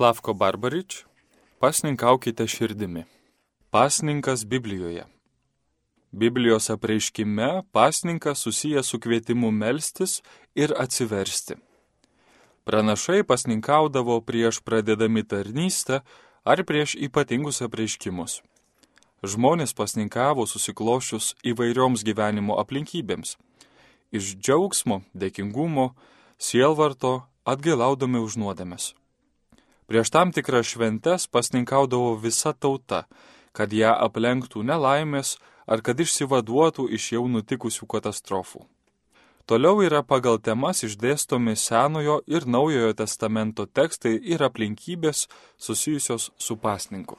Slavko Barbarič, pasninkaukite širdimi. Pasninkas Biblijoje. Biblijos apreiškime pasninkas susijęs su kvietimu melstis ir atsiversti. Pranašai pasninkaudavo prieš pradedami tarnystę ar prieš ypatingus apreiškimus. Žmonės pasninkavo susiklošius įvairioms gyvenimo aplinkybėms. Iš džiaugsmo, dėkingumo, sielvarto atgailaudami už nuodėmes. Prieš tam tikras šventes pasninkaudavo visa tauta, kad ją aplenktų nelaimės ar kad išsivaduotų iš jau nutikusių katastrofų. Toliau yra pagal temas išdėstomi Senojo ir Naujojo testamento tekstai ir aplinkybės susijusios su pasninku.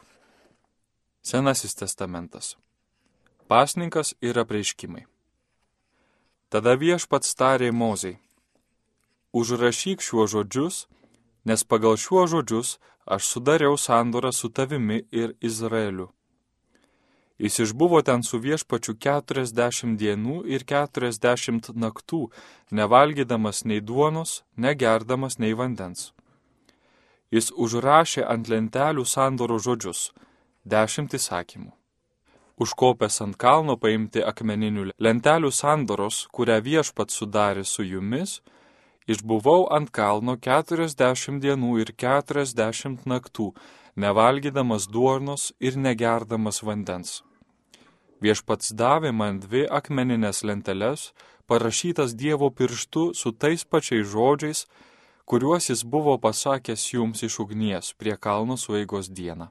Senasis testamentas. Pasninkas ir apreiškimai. Tada viešpats tarė Mozei. Užrašyk šiuos žodžius nes pagal šiuos žodžius aš sudariau sandorą su tavimi ir Izraeliu. Jis išbuvo ten su viešpačiu keturiasdešimt dienų ir keturiasdešimt naktų, nevalgydamas nei duonos, negerdamas nei vandens. Jis užrašė ant lentelių sandoro žodžius - dešimt įsakymų. Užkopęs ant kalno paimti akmeninių lentelių sandoros, kurią viešpat sudarė su jumis, Išbuvau ant kalno keturiasdešimt dienų ir keturiasdešimt naktų, nevalgydamas duonos ir negerdamas vandens. Viešpats davė man dvi akmeninės lenteles, parašytas Dievo pirštu su tais pačiais žodžiais, kuriuos jis buvo pasakęs jums iš ugnies prie kalno sueigos dieną.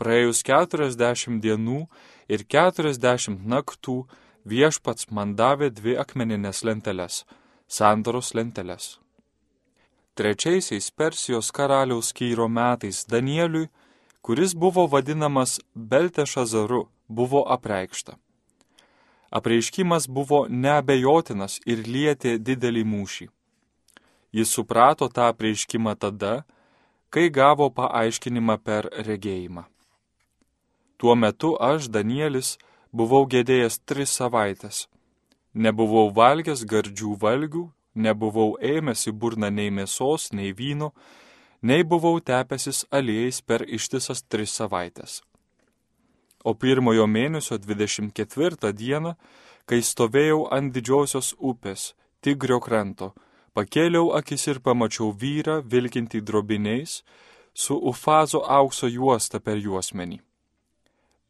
Praėjus keturiasdešimt dienų ir keturiasdešimt naktų viešpats man davė dvi akmeninės lenteles sandoros lenteles. Trečiaisiais Persijos karaliaus Kyro metais Danieliui, kuris buvo vadinamas Beltešazaru, buvo apreikšta. Apreiškimas buvo neabejotinas ir lietė didelį mūšį. Jis suprato tą apreiškimą tada, kai gavo paaiškinimą per regėjimą. Tuo metu aš, Danielis, buvau gėdėjęs tris savaitės Nebuvau valgęs gardžių valgių, nebuvau ėmęs į burną nei mėsos, nei vyno, nei buvau tepęsis aliejais per ištisas tris savaitės. O pirmojo mėnesio 24 dieną, kai stovėjau ant didžiosios upės, Tigrio kranto, pakėliau akis ir pamačiau vyrą vilkintį drobiniais su ufazo aukso juosta per juosmenį.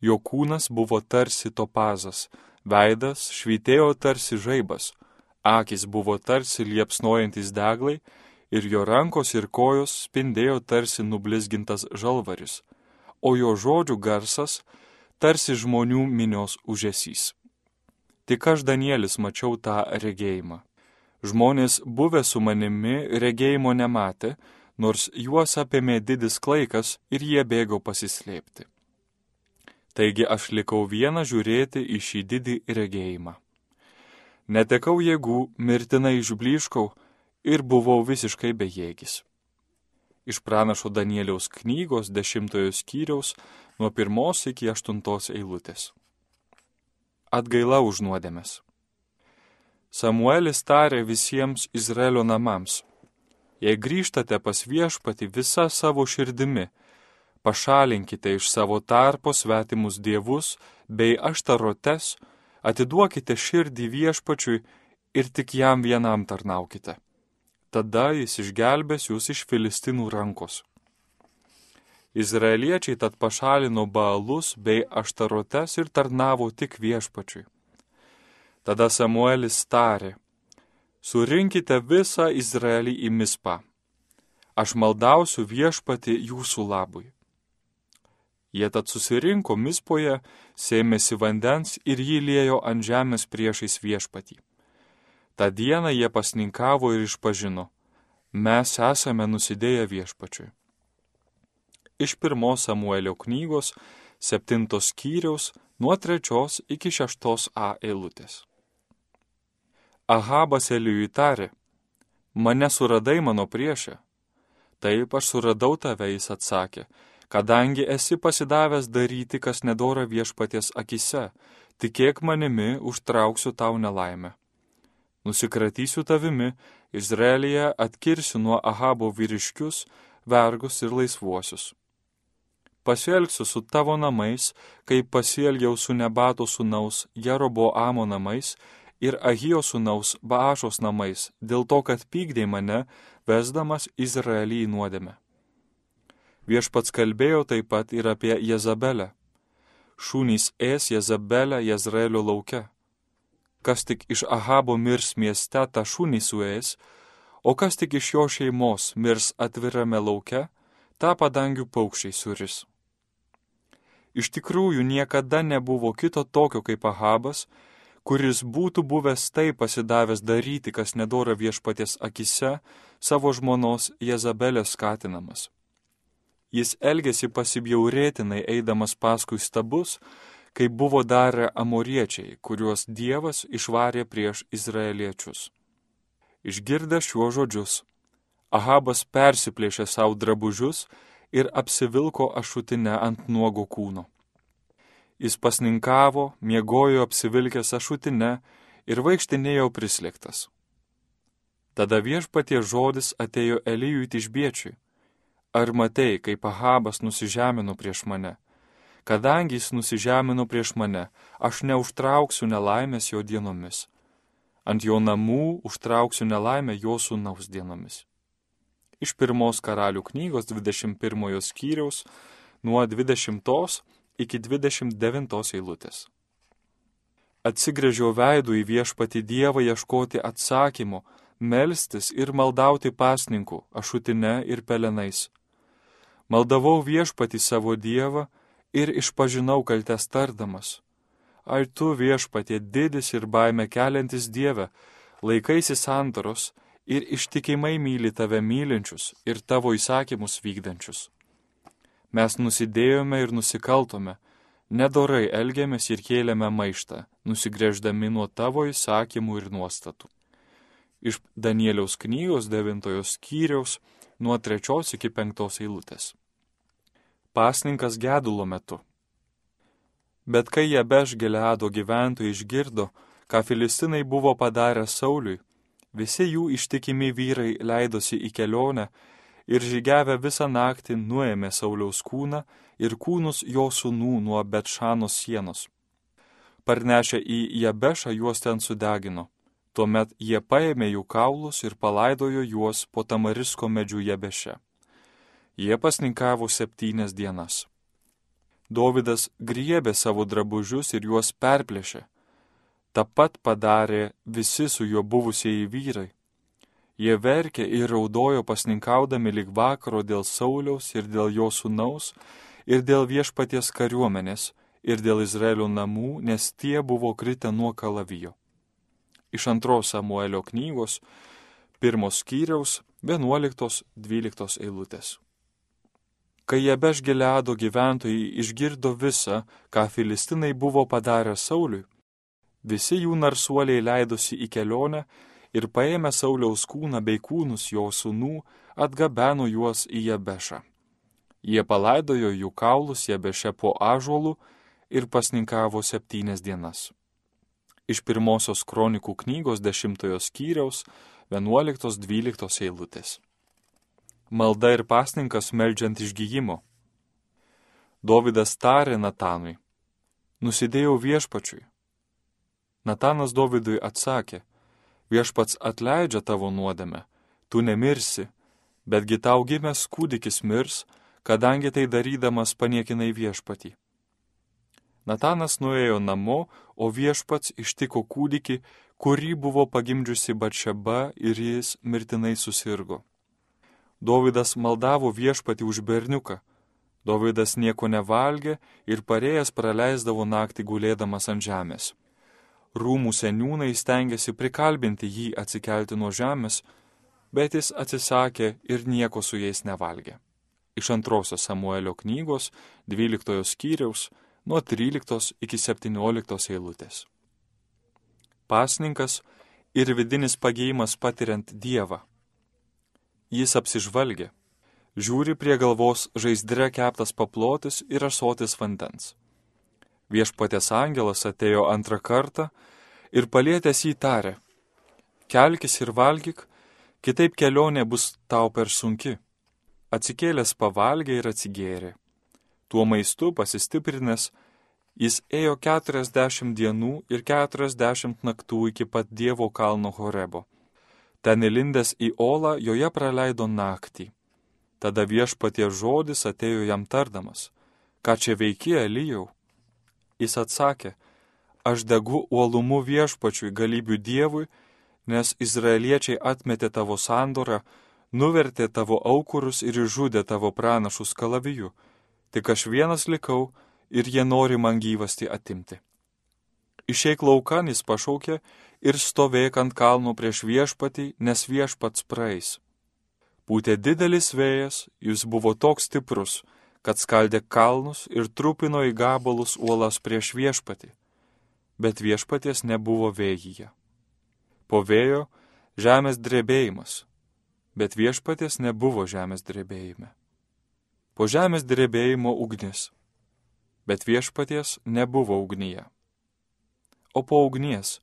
Jo kūnas buvo tarsi topazas, Veidas švytėjo tarsi žaibas, akis buvo tarsi liepsnojantis deglai ir jo rankos ir kojos spindėjo tarsi nublizgintas žalvaris, o jo žodžių garsas tarsi žmonių minios užesys. Tik aš Danielis mačiau tą regėjimą. Žmonės buvę su manimi regėjimo nematė, nors juos apėmė didis klaikas ir jie bėgo pasislėpti. Taigi aš likau vieną žiūrėti į šį didį regėjimą. Netekau jėgų, mirtinai išbliškau ir buvau visiškai bejėgis. Iš pranašo Danieliaus knygos dešimtojo skyriaus nuo pirmos iki aštuntos eilutės. Atgaila už nuodėmes. Samuelis tarė visiems Izraelio namams, jei grįžtate pas viešpati visą savo širdimi, pašalinkite iš savo tarpo svetimus dievus bei aštarotes, atiduokite širdį viešpačiui ir tik jam vienam tarnaukite. Tada jis išgelbės jūs iš filistinų rankos. Izraeliečiai tad pašalino baalus bei aštarotes ir tarnavo tik viešpačiui. Tada Samuelis tarė, surinkite visą Izraelį į mispą. Aš maldausiu viešpati jūsų labui. Jie tad susirinko mispoje, sėmėsi vandens ir jį lėjo ant žemės priešais viešpatį. Ta diena jie pasninkavo ir išpažino, mes esame nusidėję viešpačiui. Iš pirmos Samuelio knygos, septintos skyriaus, nuo trečios iki šeštos A eilutės. Ahabas Elijui tarė, mane suradai mano priešę. Taip aš suradau tave, jis atsakė, kadangi esi pasidavęs daryti, kas nedora viešpaties akise, tikėk manimi, užtrauksiu tau nelaimę. Nusikratysiu tavimi, Izraelyje atkirsiu nuo Ahabo vyriškius, vergus ir laisvuosius. Pasielgsiu su tavo namais, kaip pasielgiau su Nebato sūnaus Jerobo Amo namais ir Ahijo sūnaus Baašos namais, dėl to, kad pykdė mane, vesdamas Izraelį į nuodėmę. Viešpats kalbėjo taip pat ir apie Jezabelę. Šūnys ės Jezabelę Jezraelio lauke. Kas tik iš Ahabo mirs mieste, tą šūnį suės, o kas tik iš jo šeimos mirs atvirame lauke, tą padangių paukščiai suris. Iš tikrųjų niekada nebuvo kito tokio kaip Ahabas, kuris būtų buvęs taip pasidavęs daryti, kas nedora viešpaties akise, savo žmonos Jezabelės skatinamas. Jis elgėsi pasibjaurėtinai eidamas paskui stabus, kaip buvo darę amoriečiai, kuriuos Dievas išvarė prieš izraeliečius. Išgirdęs šiuos žodžius, Ahabas persiplėšė savo drabužius ir apsivilko ašutinę ant nuogo kūno. Jis pasninkavo, miegojo apsivilkęs ašutinę ir vaikštinėjo prislėgtas. Tada viešpatie žodis atėjo Elyjui tišbiečiui. Ar matei, kaip Ahabas nusižemino prieš mane? Kadangi jis nusižemino prieš mane, aš neužtrauksiu nelaimės jo dienomis ant jo namų užtrauksiu nelaimę jo sūnaus dienomis. Iš pirmos karalių knygos 21 skyriaus nuo 20 iki 29 eilutės. Atsigrėžiau veidų į viešpati Dievą ieškoti atsakymo, melstis ir maldauti pasninkų, ašutine ir pelenais. Maldavau viešpati savo Dievą ir išpažinau kaltes tardamas Ar tu viešpatie didis ir baime keliantis Dieve, laikaisi santoros ir ištikimai myli tave mylinčius ir tavo įsakymus vykdančius. Mes nusidėjome ir nusikaltome, nedorai elgėmės ir kėlėme maištą, nusigrėždami nuo tavo įsakymų ir nuostatų. Iš Danieliaus knygos devintojos skyriaus nuo trečios iki penktos eilutės. Pasninkas gedulo metu. Bet kai Jebeš Gileado gyventojai išgirdo, ką Filistinai buvo padarę Sauliui, visi jų ištikimi vyrai leidosi į kelionę ir žygiavę visą naktį nuėmė Sauliaus kūną ir kūnus jo sūnų nuo Betšanos sienos. Parnešę į Jebešą juos ten sudegino. Tuomet jie paėmė jų kaulus ir palaidojo juos po tamarisko medžių Jebeše. Jie pasninkavo septynias dienas. Dovydas griebė savo drabužius ir juos perplėšė. Ta pat padarė visi su juo buvusieji vyrai. Jie verkė ir raudojo pasninkaudami lik vakaro dėl Sauliaus ir dėl jo sūnaus ir dėl viešpaties kariuomenės ir dėl Izraelio namų, nes tie buvo kritę nuo kalavijo. Iš antros Samuelio knygos, pirmos skyriaus, 11-12 eilutės. Kai Jebeš Gileado gyventojai išgirdo visą, ką Filistinai buvo padarę Sauliui, visi jų narsuoliai leidosi į kelionę ir paėmę Sauliaus kūną bei kūnus jo sūnų, atgabeno juos į Jebešą. Jie palaidojo jų kaulus Jebeše po ažuolų ir pasninkavo septynias dienas. Iš pirmosios kronikų knygos dešimtojo skyriaus 11-12 eilutės malda ir pasninkas meldžiant išgyjimo. Dovydas tarė Natanui, nusidėjau viešpačiui. Natanas Dovydui atsakė, viešpats atleidžia tavo nuodėmę, tu nemirsi, betgi tau gimęs kūdikis mirs, kadangi tai darydamas paniekinai viešpatį. Natanas nuėjo namo, o viešpats ištiko kūdikį, kurį buvo pagimdžiusi Batšeba ir jis mirtinai susirgo. Dovydas maldavo viešpati už berniuką. Dovydas nieko nevalgė ir parėjęs praleisdavo naktį gulėdamas ant žemės. Rūmų seniūnai stengiasi prikalbinti jį atsikelti nuo žemės, bet jis atsisakė ir nieko su jais nevalgė. Iš antrosios Samuelio knygos 12 skyriaus nuo 13 iki 17 eilutės. Pasninkas ir vidinis pagėjimas patiriant Dievą jis apsižvalgė. Žiūri prie galvos žaizdre keptas paplotis ir asotis vandens. Viešpatės angelas atėjo antrą kartą ir palėtęs jį tarė, kelkis ir valgyk, kitaip kelionė bus tau per sunki. Atsikėlęs pavalgė ir atsigėrė. Tuo maistu pasistiprinęs, jis ėjo keturiasdešimt dienų ir keturiasdešimt naktų iki pat Dievo kalno Horebo. Ten įlindęs į olą, joje praleido naktį. Tada viešpatie žodis atėjo jam tardamas. Ką čia veiki, Elyjau? Jis atsakė, aš degu uolumu viešpačiui galybių Dievui, nes izraeliečiai atmetė tavo sandorą, nuvertė tavo aukurus ir išžudė tavo pranašus kalaviju. Tik aš vienas likau ir jie nori man gyvasti atimti. Išeik laukan jis pašaukė ir stovėk ant kalno prieš viešpatį, nes viešpats praeis. Pūtė didelis vėjas, jis buvo toks stiprus, kad skaldė kalnus ir trupino į gabalus uolas prieš viešpatį, bet viešpaties nebuvo vėjyje. Po vėjo žemės drebėjimas, bet viešpaties nebuvo žemės drebėjime. Po žemės drebėjimo ugnis, bet viešpaties nebuvo ugnyje. O po ugnies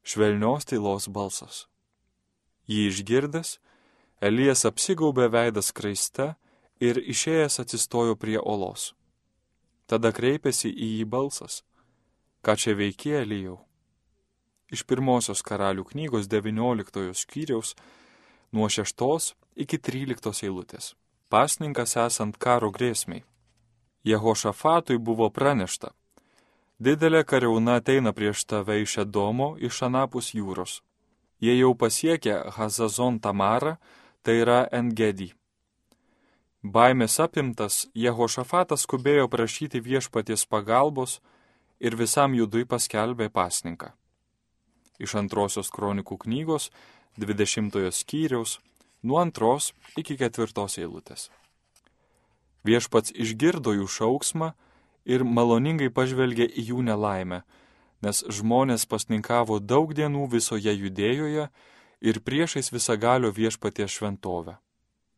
švelnios tylos balsas. Jį išgirdęs, Elijas apsigaubė veidą skraiste ir išėjęs atsistojo prie olos. Tada kreipėsi į jį balsas. Ką čia veikė Elijau? Iš pirmosios karalių knygos 19 skyriaus nuo 6 iki 13 eilutės. Pasninkas esant karo grėsmiai. Jehošafatui buvo pranešta. Didelė kariauna ateina prieš tave iš Edomo, iš Anapus jūros. Jie jau pasiekė Hazazon Tamarą, tai yra Engedį. Baimės apimtas, Jehošafatas skubėjo prašyti viešpaties pagalbos ir visam judui paskelbė pasninką. Iš antrosios kronikų knygos 20 skyriaus nuo antros iki ketvirtos eilutės. Viešpats išgirdo jų šauksmą ir maloningai pažvelgė į jų nelaimę, nes žmonės pasninkavo daug dienų visoje judėjoje ir priešais visagalio viešpatie šventovę.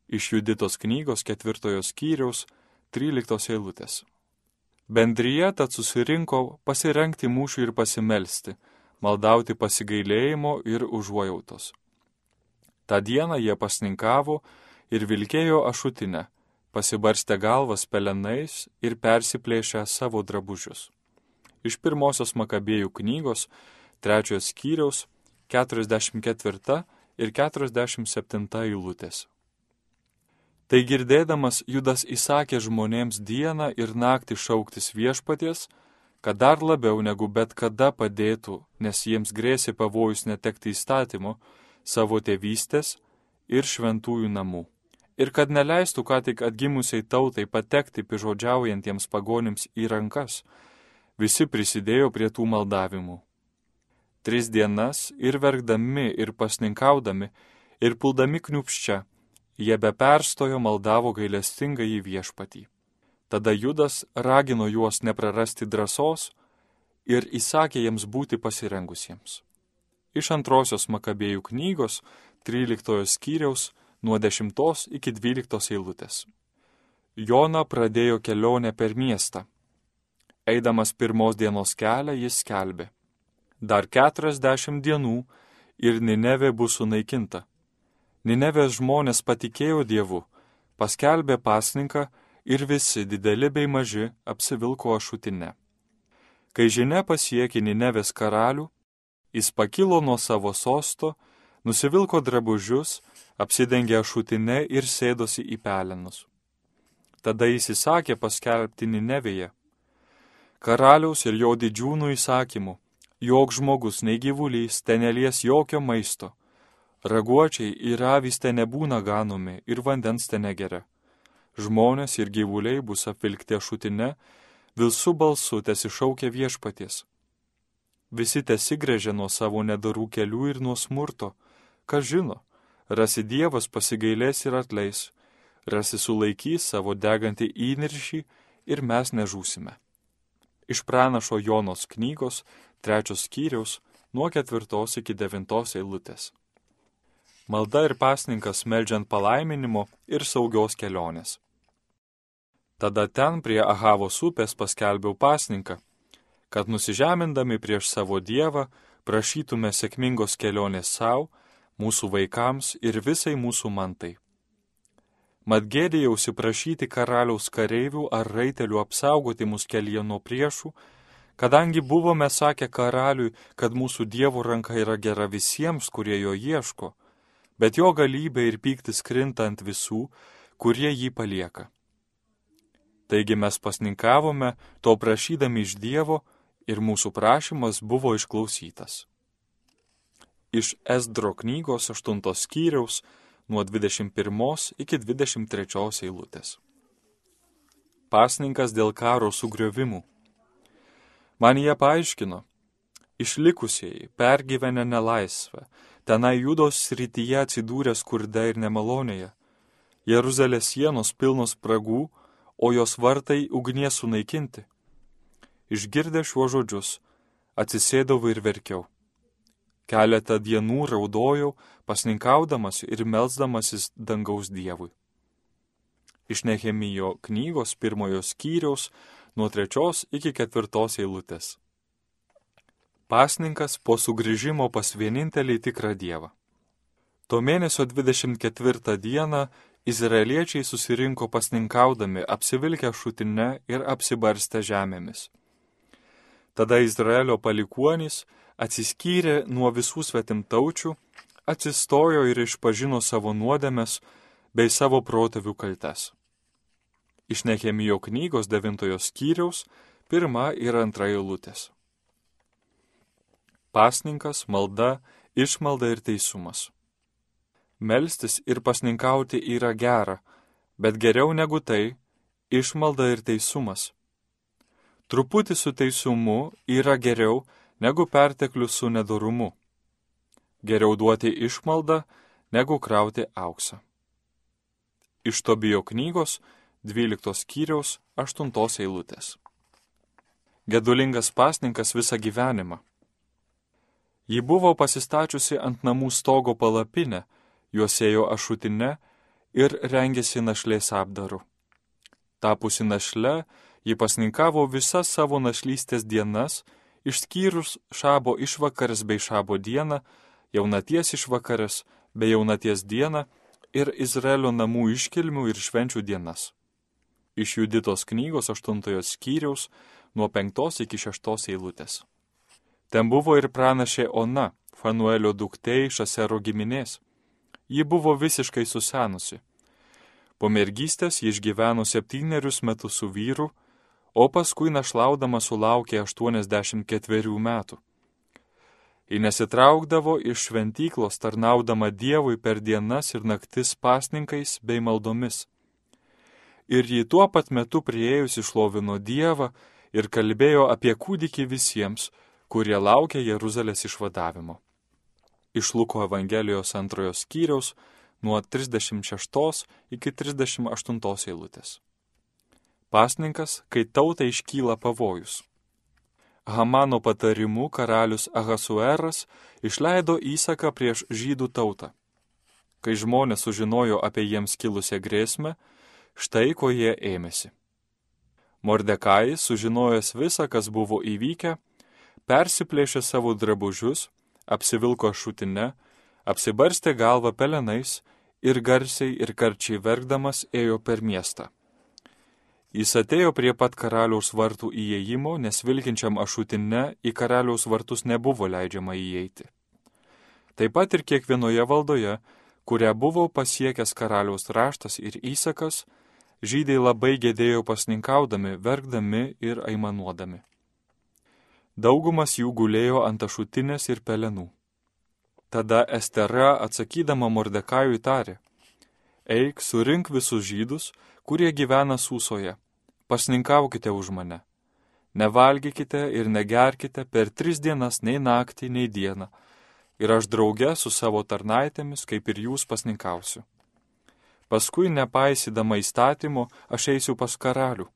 Iš Juditos knygos ketvirtojo skyriaus 13 eilutės. Bendryje tad susirinko pasirenkti mūšių ir pasimelsti, maldauti pasigailėjimo ir užuojautos. Ta diena jie pasninkavo ir vilkėjo ašutinę pasibarstę galvas pelenais ir persiplėšę savo drabužius. Iš pirmosios Makabėjų knygos, trečiojo skyriaus, 44 ir 47 eilutės. Tai girdėdamas Judas įsakė žmonėms dieną ir naktį šauktis viešpaties, kad dar labiau negu bet kada padėtų, nes jiems grėsė pavojus netekti įstatymo, savo tėvystės ir šventųjų namų ir kad neleistų ką tik atgimusiai tautai patekti pižodžiaujantiems pagonims į rankas, visi prisidėjo prie tų maldavimų. Tris dienas ir verkdami, ir pasninkaudami, ir puldami kniupščia, jie be perstojo maldavo gailestingą į viešpatį. Tada Judas ragino juos neprarasti drąsos ir įsakė jiems būti pasirengusiems. Iš antrosios Makabėjų knygos 13 skyriaus nuo 10 iki 12 eilutės. Jona pradėjo kelionę per miestą. Eidamas pirmos dienos kelią jis skelbė. Dar keturiasdešimt dienų ir Ninevė bus sunaikinta. Ninevės žmonės patikėjo Dievu, paskelbė pasninką ir visi dideli bei maži apsivilko ašutinę. Kai žinia pasiekė Ninevės karalių, jis pakilo nuo savo sosto, nusivilko drabužius apsidengė ašutinę ir sėdosi į pelenus. Tada jis įsakė paskelbti Ninevėje. Karaliaus ir jo didžiūnų įsakymu, jog žmogus nei gyvulys ten nelies jokio maisto, raguočiai ir avys ten nebūna ganomi ir vandens ten negeria. Žmonės ir gyvuliai bus apvilkti ašutinę, vilsų balsu tesišaukia viešpaties. Visi tesigrėžė nuo savo nedarų kelių ir nuo smurto, kas žino, Rasi Dievas pasigailės ir atleis, rasi sulaikys savo degantį įniršį ir mes nežūsime. Iš pranašo Jonos knygos, trečios skyriaus, nuo ketvirtos iki devintos eilutės. Malda ir pasninkas meldžiant palaiminimo ir saugios kelionės. Tada ten prie Ahavos upės paskelbiau pasninką, kad nusižemindami prieš savo Dievą prašytume sėkmingos kelionės savo, mūsų vaikams ir visai mūsų mantai. mat gėdėjausi prašyti karaliaus kareivių ar raitelių apsaugoti mus kelyje nuo priešų, kadangi buvome sakę karaliui, kad mūsų dievų ranka yra gera visiems, kurie jo ieško, bet jo galybė ir pyktis krinta ant visų, kurie jį palieka. Taigi mes pasninkavome, to prašydami iš Dievo ir mūsų prašymas buvo išklausytas. Iš Esdro knygos 8 skyriaus nuo 21 iki 23 eilutės. Pasninkas dėl karo sugriovimų. Man jie paaiškino, išlikusieji, pergyvenę nelaisvę, tenai judos srityje atsidūrę skurde ir nemalonėje, Jeruzalės sienos pilnos spragų, o jos vartai ugnies sunaikinti. Išgirdę šiuo žodžius, atsisėdau ir verkiau. Keletą dienų raudojau, pasninkaudamas ir melzdamasis dangaus Dievui. Iš Nehemijo knygos pirmojo skyriaus nuo trečios iki ketvirtos eilutės. Pasninkas po sugrįžimo pas vienintelį tikrą Dievą. Tuo mėnesio 24 dieną izraeliečiai susirinko pasninkaudami, apsivilkę šutinę ir apsibarstę žemėmis. Tada Izraelio palikuonys atsiskyrė nuo visų svetimtaučių, atsistojo ir išpažino savo nuodėmes bei savo protėvių kaltes. Iš Nehemijo knygos devintojo skyriaus pirma ir antra eilutės. Pasninkas, malda, išmalda ir teisumas. Melstis ir pasninkauti yra gera, bet geriau negu tai - išmalda ir teisumas. Truputį su teisumu yra geriau negu perteklius su nedorumu. Geriau duoti išmaldą, negu krauti auksą. Iš Tobijo knygos 12 skyriaus 8 eilutės. Gedulingas pasninkas visą gyvenimą. Ji buvo pasistačiusi ant namų stogo palapinę, juosėjo ašutinę ir rengėsi našlės apdaru. Tapusi našle, ji pasninkavo visas savo našlystės dienas išskyrus šabo išvakaras bei šabo dieną, jaunaties išvakaras bei jaunaties dieną ir Izraelio namų iškilmių ir švenčių dienas. Iš Juditos knygos 8 skyriaus nuo 5 iki 6 eilutės. Ten buvo ir pranašė Ona, Fanuelio duktė iš Asero giminės. Ji buvo visiškai susenusi. Po mergystės ji išgyveno septynerius metus su vyru, o paskui našlaudama sulaukė 84 metų. Ji nesitraukdavo iš šventyklos tarnaudama Dievui per dienas ir naktis pasninkais bei maldomis. Ir ji tuo pat metu prieėjusi šlovino Dievą ir kalbėjo apie kūdikį visiems, kurie laukia Jeruzalės išvadavimo. Iš Luko Evangelijos antrojo skyriaus nuo 36 iki 38 eilutės. Pasninkas, kai tautai iškyla pavojus. Hamano patarimu karalius Ahasueras išleido įsaką prieš žydų tautą. Kai žmonės sužinojo apie jiems kilusią grėsmę, štai ko jie ėmėsi. Mordekai, sužinojęs visą, kas buvo įvykę, persiplėšė savo drabužius, apsivilko šutinę, apsibarstė galvą pelenais ir garsiai ir karčiai verkdamas ėjo per miestą. Jis atėjo prie pat karaliaus vartų įėjimo, nes vilkinčiam ašutinne į karaliaus vartus nebuvo leidžiama įeiti. Taip pat ir kiekvienoje valdoje, kurią buvo pasiekęs karaliaus raštas ir įsakas, žydai labai gėdėjo pasninkaudami, verkdami ir aimanuodami. Daugumas jų gulėjo ant ašutinės ir pelenų. Tada Estera atsakydama Mordekajui tarė, Eik, surink visus žydus, kurie gyvena Sūsoje, pasninkaukite už mane. Nevalgykite ir negerkite per tris dienas nei naktį, nei dieną, ir aš drauge su savo tarnaitėmis, kaip ir jūs, pasninkausiu. Paskui, nepaisydama įstatymo, aš eisiu pas karalių.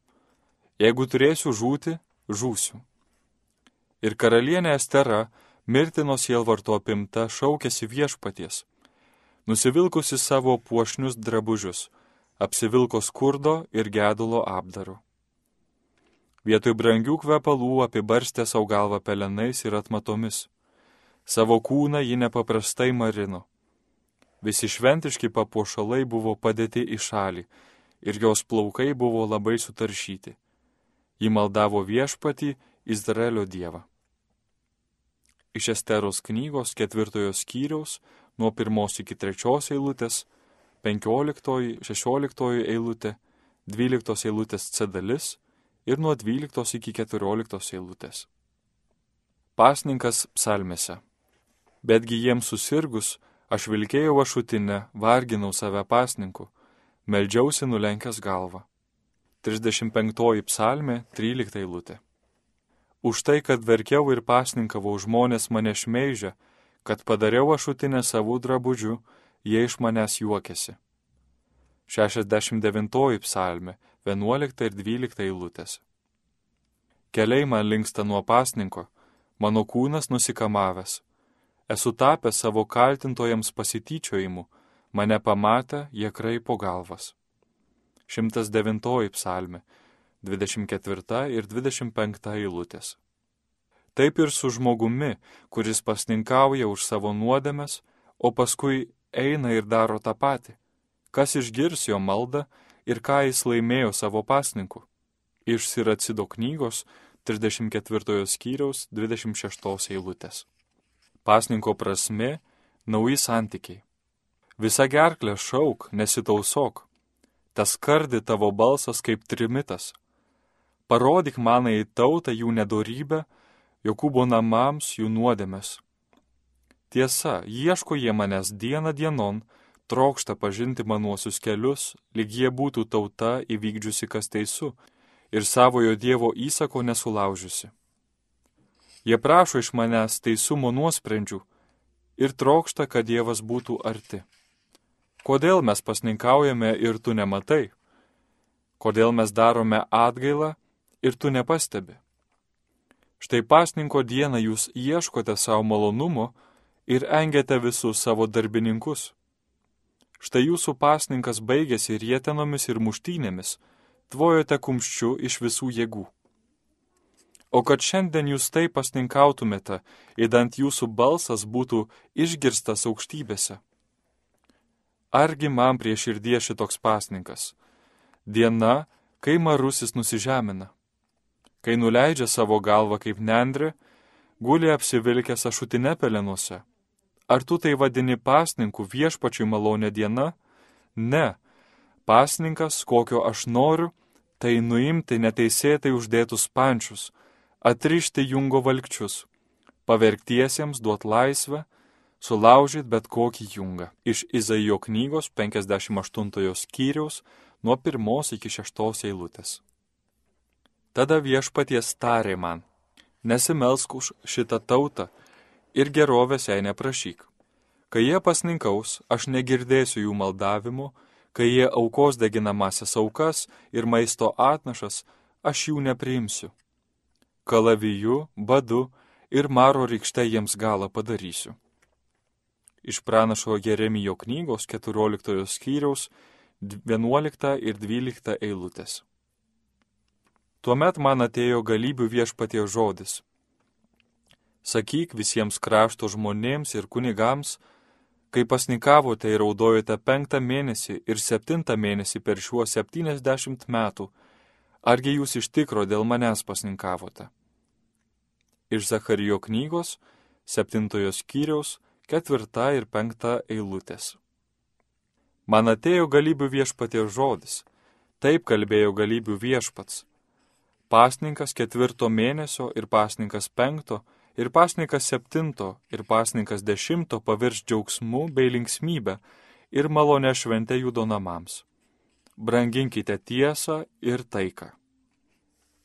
Jeigu turėsiu žūti, žūsiu. Ir karalienė Estera, mirtinos jelvarto apimta, šaukėsi viešpaties nusivilkusi savo puošnius drabužius, apsivilko skurdo ir gedulo apdaru. Vietoj brangių kvepalų apibarstė savo galvą pelenais ir atmatomis. Savo kūną ji nepaprastai marino. Visi šventiški papuošalai buvo padėti į šalį ir jos plaukai buvo labai sutaršyti. Ji maldavo viešpatį Izraelio dievą. Iš Esteros knygos ketvirtojo skyriaus nuo pirmos iki trečios eilutės, penkioliktoji, šešioliktoji eilutė, dvyliktos eilutės C dalis ir nuo dvyliktos iki keturioliktos eilutės. Pasninkas psalmėse. Betgi jiems susirgus, Aš vilkėjau ašutinę, varginau save pasninku, meldžiausi nulenkęs galvą. 35 psalmė, 13 eilutė. Už tai, kad verkiau ir pasninkavau žmonės mane šmeižę, kad padariau ašutinę savų drabužių, jie iš manęs juokėsi. 69 psalmė, 11 ir 12 eilutės. Keliai man linksta nuo pasninko, mano kūnas nusikamavęs, esu tapęs savo kaltintojams pasityčiojimu, mane pamatę, jie kraipo galvas. 109 psalmė, 24 ir 25 eilutės. Taip ir su žmogumi, kuris pasninkauja už savo nuodėmes, o paskui eina ir daro tą patį. Kas išgirs jo maldą ir ką jis laimėjo savo pasninku? Iš Siracido knygos 34 skyriaus 26 eilutės. Pasninko prasme - nauji santykiai. Visa gerklė šauk, nesitausok. Tas kardi tavo balsas kaip trimitas. Parodyk manai tautą jų nedorybę, Jokūbo namams jų nuodėmes. Tiesa, ieško jie manęs dieną dienon, trokšta pažinti manuosius kelius, lyg jie būtų tauta įvykdžiusi kas teisų ir savojo Dievo įsako nesulaužiusi. Jie prašo iš manęs teisumo nuosprendžių ir trokšta, kad Dievas būtų arti. Kodėl mes pasninkaujame ir tu nematai? Kodėl mes darome atgailą ir tu nepastebi? Štai pasninko dieną jūs ieškote savo malonumo ir engiate visus savo darbininkus. Štai jūsų pasninkas baigėsi rietenomis ir muštynėmis, tvojote kumščiu iš visų jėgų. O kad šiandien jūs taip pasninkautumėte, įdant jūsų balsas būtų išgirstas aukštybėse. Argi man prie širdies šitoks pasninkas? Diena, kai marusis nusižemina, kai nuleidžia savo galvą kaip nendrė, guli apsivilkęs ašutinę pelenuose. Ar tu tai vadini pasninku viešpačiui malonė diena? Ne. Pasninkas, kokio aš noriu, tai nuimti neteisėtai uždėtus pančius, atrišti jungo valkčius, pavergtiesiems duot laisvę, sulaužyt bet kokį jungą. Iš Izaijo knygos 58 skyriaus nuo 1 iki 6 eilutės. Tada viešpaties tarė man, nesimelsk už šitą tautą ir gerovės jai neprašyk. Kai jie pasninkaus, aš negirdėsiu jų maldavimų, kai jie aukos deginamasias aukas ir maisto atnašas, aš jų nepriimsiu kalaviju, badu ir maro rykšte jiems galą padarysiu. Iš pranašo Jeremijo knygos 14 skyriaus 11 ir 12 eilutės. Tuomet man atėjo galybių viešpatie žodis. Sakyk visiems krašto žmonėms ir kunigams, kai pasnikavote ir raudojote penktą mėnesį ir septintą mėnesį per šiuos septyniasdešimt metų, argi jūs iš tikro dėl manęs pasninkavote? iš Zacharijo knygos, septintojo skyriaus, ketvirta ir penkta eilutės. Man atėjo galybių viešpatie žodis, taip kalbėjo galybių viešpats. Pasninkas ketvirto mėnesio ir pasninkas penkto ir pasninkas septinto ir pasninkas dešimto pavirš džiaugsmu bei linksmybę ir malonę šventę jų namams. Branginkite tiesą ir taiką.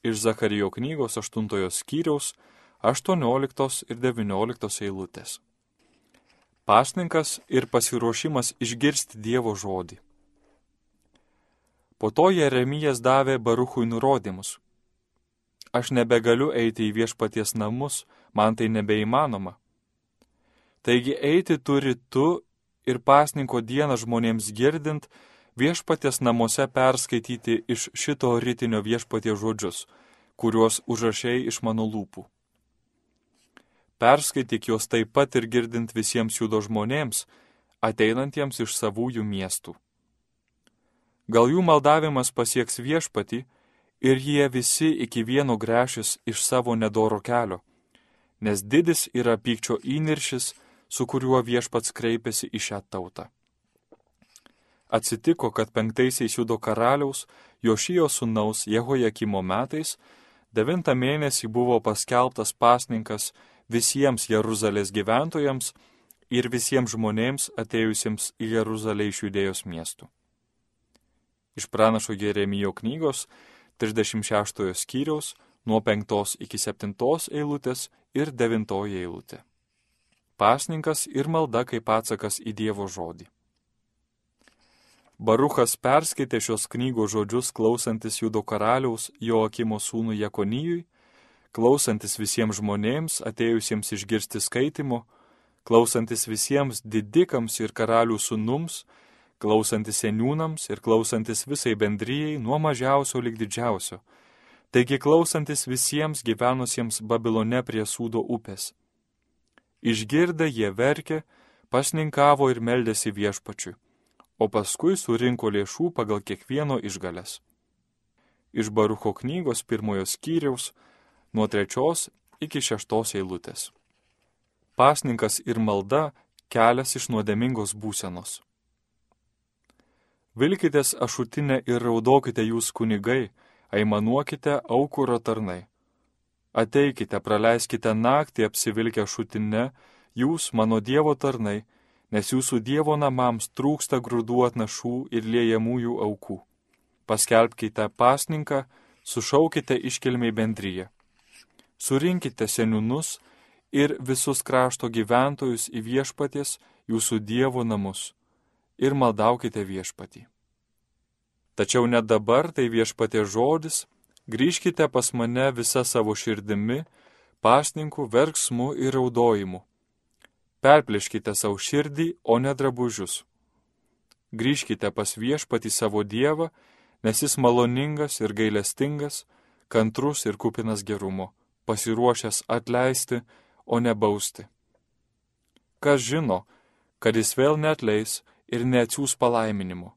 Iš Zacharijo knygos aštuntojo skyriaus 18 ir 19 eilutės. Pasninkas ir pasiruošimas išgirsti Dievo žodį. Po to Jeremijas davė Baruchui nurodymus. Aš nebegaliu eiti į viešpaties namus, man tai nebeįmanoma. Taigi eiti turi tu ir pasninko dieną žmonėms girdint, viešpaties namuose perskaityti iš šito rytinio viešpaties žodžius, kuriuos užrašiai iš mano lūpų. Perskaityk juos taip pat ir girdint visiems judo žmonėms, ateinantiems iš savųjų miestų. Gal jų maldavimas pasieks viešpati ir jie visi iki vieno grešis iš savo nedoro kelio, nes didis yra pykčio įniršis, su kuriuo viešpats kreipėsi į šią tautą. Atsitiko, kad penktaisiais judo karaliaus Jošijo sūnaus Jehojakimo metais, devintą mėnesį buvo paskelbtas pasninkas visiems Jeruzalės gyventojams ir visiems žmonėms atėjusiems į Jeruzalę iš judėjos miestų. Iš pranašo Jeremijo knygos 36 skyriaus nuo 5 iki 7 eilutės ir 9 eilutė. Pasninkas ir malda kaip atsakas į Dievo žodį. Baruchas perskaitė šios knygos žodžius klausantis Judo karaliaus Joakimo sūnų Jekonijui, klausantis visiems žmonėms atėjusiems išgirsti skaitimo, klausantis visiems didikams ir karalių sūnums, klausantis seniūnams ir klausantis visai bendryjei nuo mažiausio lik didžiausio, taigi klausantis visiems gyvenusiems Babilone prie Sūdo upės. Išgirdę jie verkė, pasninkavo ir meldėsi viešpačiui o paskui surinko lėšų pagal kiekvieno išgalės. Iš Barucho knygos pirmojo skyriaus nuo trečios iki šeštos eilutės. Pasninkas ir malda kelias iš nuodėmingos būsenos. Vilkitės ašutinę ir raudokite jūs kunigai, aimanuokite aukuro tarnai. Ateikite, praleiskite naktį apsivilkę šutinę, jūs, mano Dievo tarnai, nes jūsų Dievo namams trūksta grūdų atnašų ir liejamųjų aukų. Paskelbkite pasninką, sušaukite iškilmiai bendryje. Surinkite seniūnus ir visus krašto gyventojus į viešpaties jūsų Dievo namus ir maldaukite viešpatį. Tačiau net dabar tai viešpatė žodis, grįžkite pas mane visą savo širdimi, pasninkų, verksmu ir raudojimu Perplėškite savo širdį, o ne drabužius. Grįžkite pas viešpatį savo Dievą, nes jis maloningas ir gailestingas, kantrus ir kupinas gerumo, pasiruošęs atleisti, o ne bausti. Kas žino, kad jis vėl netleis ir neatsiūs palaiminimo,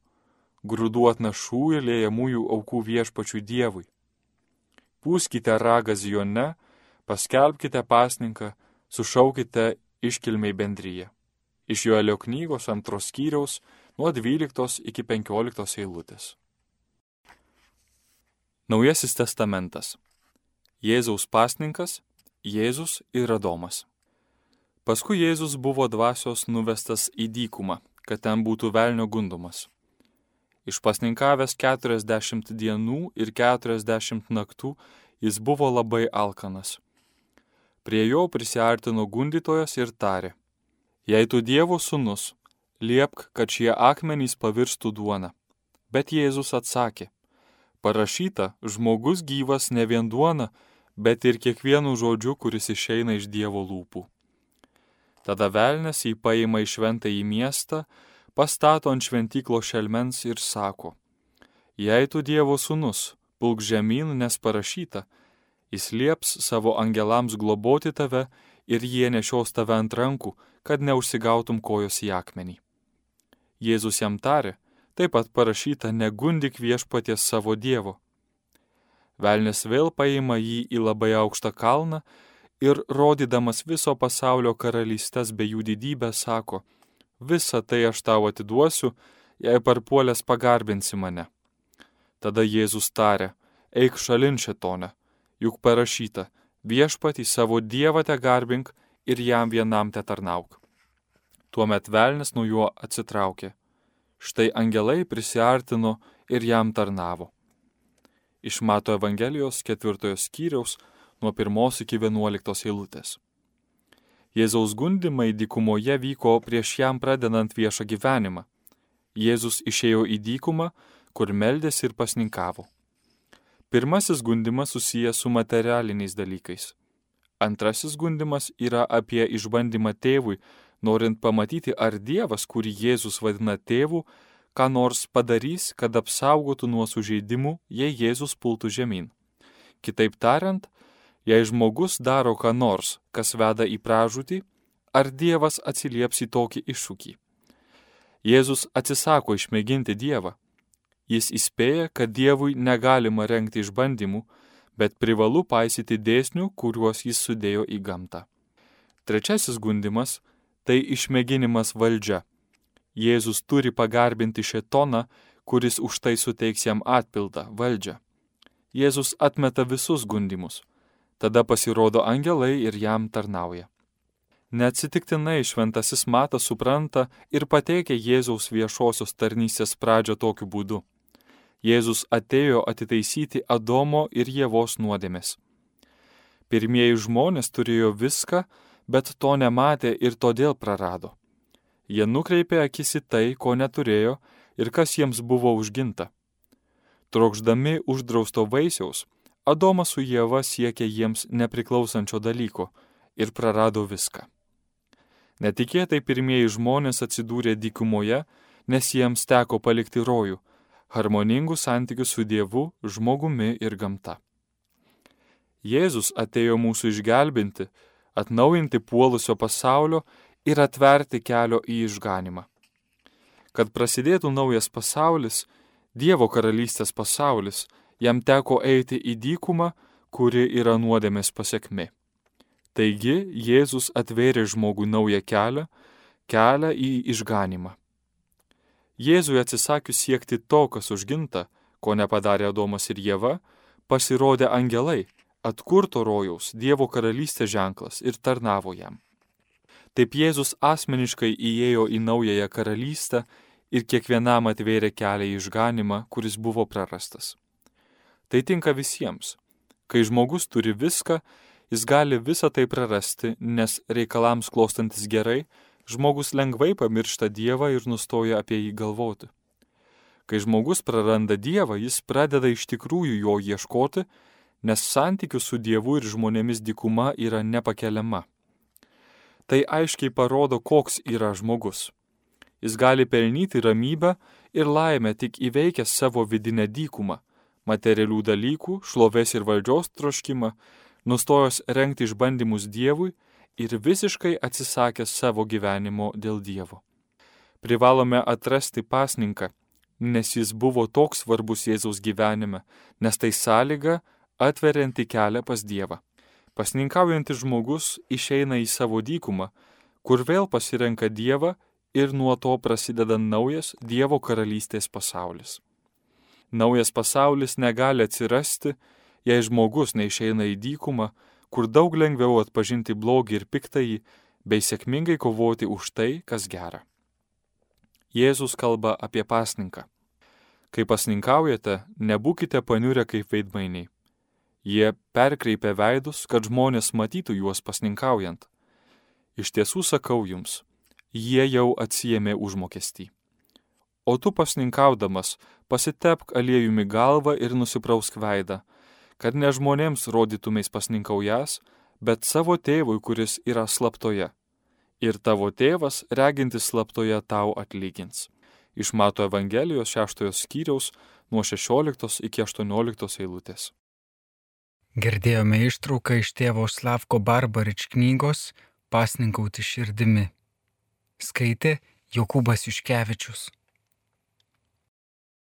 grūdų atnašų ir lėjamųjų aukų viešpačiui Dievui. Pūskite ragą Zione, paskelbkite pasninką, sušaukite iškilmiai bendryje. Iš Joelio knygos antros skyriaus nuo 12 iki 15 eilutės. Naujasis testamentas. Jėzaus pasninkas, Jėzus ir Adomas. Paskui Jėzus buvo dvasios nuvestas į dykumą, kad ten būtų velnio gundomas. Išpasninkavęs 40 dienų ir 40 naktų jis buvo labai alkanas. Prie jo prisartino gundytojas ir tarė, jei tu Dievo sūnus, liepk, kad šie akmenys pavirstų duona. Bet Jėzus atsakė, parašyta, žmogus gyvas ne vien duona, bet ir kiekvienu žodžiu, kuris išeina iš Dievo lūpų. Tada velnės jį paima į šventą į miestą, pastato ant šventyklo šelmens ir sako, jei tu Dievo sūnus, pulk žemyn, nes parašyta, Jis lieps savo angelams globoti tave ir jie nešios tave ant rankų, kad neužsigautum kojos į akmenį. Jėzus jam tarė, taip pat parašyta, negundik viešpaties savo Dievo. Velnes vėl paima jį į labai aukštą kalną ir, rodydamas viso pasaulio karalystės bei jų didybę, sako, visą tai aš tau atiduosiu, jei parpuolės pagarbinsi mane. Tada Jėzus tarė, eik šalin šitone juk parašyta, viešpatį savo dievą te garbink ir jam vienam te tarnauk. Tuomet velnis nuo juo atsitraukė. Štai angelai prisiartino ir jam tarnavo. Iš Mato Evangelijos ketvirtojo skyriaus nuo pirmos iki vienuoliktos eilutės. Jėzaus gundimai dykumoje vyko prieš jam pradedant viešą gyvenimą. Jėzus išėjo į dykumą, kur meldėsi ir pasninkavo. Pirmasis gundimas susijęs su materialiniais dalykais. Antrasis gundimas yra apie išbandymą tėvui, norint pamatyti, ar Dievas, kurį Jėzus vadina tėvu, ką nors padarys, kad apsaugotų nuo sužeidimų, jei Jėzus pultų žemyn. Kitaip tariant, jei žmogus daro ką nors, kas veda į pražūtį, ar Dievas atsilieps į tokį iššūkį. Jėzus atsisako išmėginti Dievą. Jis įspėja, kad Dievui negalima renkti išbandymų, bet privalu paisyti dėsnių, kuriuos jis sudėjo į gamtą. Trečiasis gundimas - tai išmėginimas valdžia. Jėzus turi pagarbinti šetoną, kuris už tai suteiks jam atpildą - valdžią. Jėzus atmeta visus gundimus. Tada pasirodo angelai ir jam tarnauja. Neatsitiktinai šventasis Matas supranta ir pateikia Jėzaus viešosios tarnystės pradžią tokiu būdu. Jėzus atėjo atitaisyti Adomo ir Jėvos nuodėmės. Pirmieji žmonės turėjo viską, bet to nematė ir todėl prarado. Jie nukreipė akis į tai, ko neturėjo ir kas jiems buvo užginta. Trokšdami uždrausto vaisiaus, Adomas su Jėva siekė jiems nepriklausančio dalyko ir prarado viską. Netikėtai pirmieji žmonės atsidūrė dykumoje, nes jiems teko palikti rojų harmoningų santykių su Dievu, žmogumi ir gamta. Jėzus atėjo mūsų išgelbinti, atnaujinti puolusio pasaulio ir atverti kelio į išganimą. Kad prasidėtų naujas pasaulis, Dievo karalystės pasaulis, jam teko eiti į dykumą, kuri yra nuodėmės pasiekmi. Taigi Jėzus atvėrė žmogui naują kelią, kelią į išganimą. Jėzui atsisakius siekti to, kas užginta, ko nepadarė Adomas ir Jėva, pasirodė angelai, atkurto rojaus Dievo karalystės ženklas ir tarnavo jam. Taip Jėzus asmeniškai įėjo į naująją karalystę ir kiekvienam atvėrė kelią į išganimą, kuris buvo prarastas. Tai tinka visiems. Kai žmogus turi viską, jis gali visą tai prarasti, nes reikalams klostantis gerai, žmogus lengvai pamiršta Dievą ir nustoja apie jį galvoti. Kai žmogus praranda Dievą, jis pradeda iš tikrųjų jo ieškoti, nes santykių su Dievu ir žmonėmis dikuma yra nepakeliama. Tai aiškiai parodo, koks yra žmogus. Jis gali pelnyti ramybę ir laimę tik įveikęs savo vidinę dykumą, materialių dalykų, šlovės ir valdžios troškimą, nustojęs renkti išbandymus Dievui ir visiškai atsisakė savo gyvenimo dėl Dievo. Privalome atrasti pasninką, nes jis buvo toks svarbus Jėzaus gyvenime, nes tai sąlyga atverianti kelią pas Dievą. Pasninkaujantis žmogus išeina į savo dykumą, kur vėl pasirenka Dievą ir nuo to prasideda naujas Dievo karalystės pasaulis. Naujas pasaulis negali atsirasti, jei žmogus neišeina į dykumą, kur daug lengviau atpažinti blogį ir piktąjį, bei sėkmingai kovoti už tai, kas gera. Jėzus kalba apie pasninką. Kai pasninkaujate, nebūkite paniurę kaip veidmainiai. Jie perkreipia veidus, kad žmonės matytų juos pasninkaujant. Iš tiesų sakau jums, jie jau atsijėmė užmokestį. O tu pasninkaudamas pasitepk aliejumi galvą ir nusiprausk veidą, kad ne žmonėms rodytumės pasninkaujas, bet savo tėvui, kuris yra slaptoje. Ir tavo tėvas, regintis slaptoje, tau atlygins. Iš Mato Evangelijos šeštojo skyriaus nuo 16 iki 18 eilutės. Girdėjome ištrauką iš tėvo Slavko Barbarič knygos Pasninkauti širdimi. Skaitė Jokūbas Iškevičius.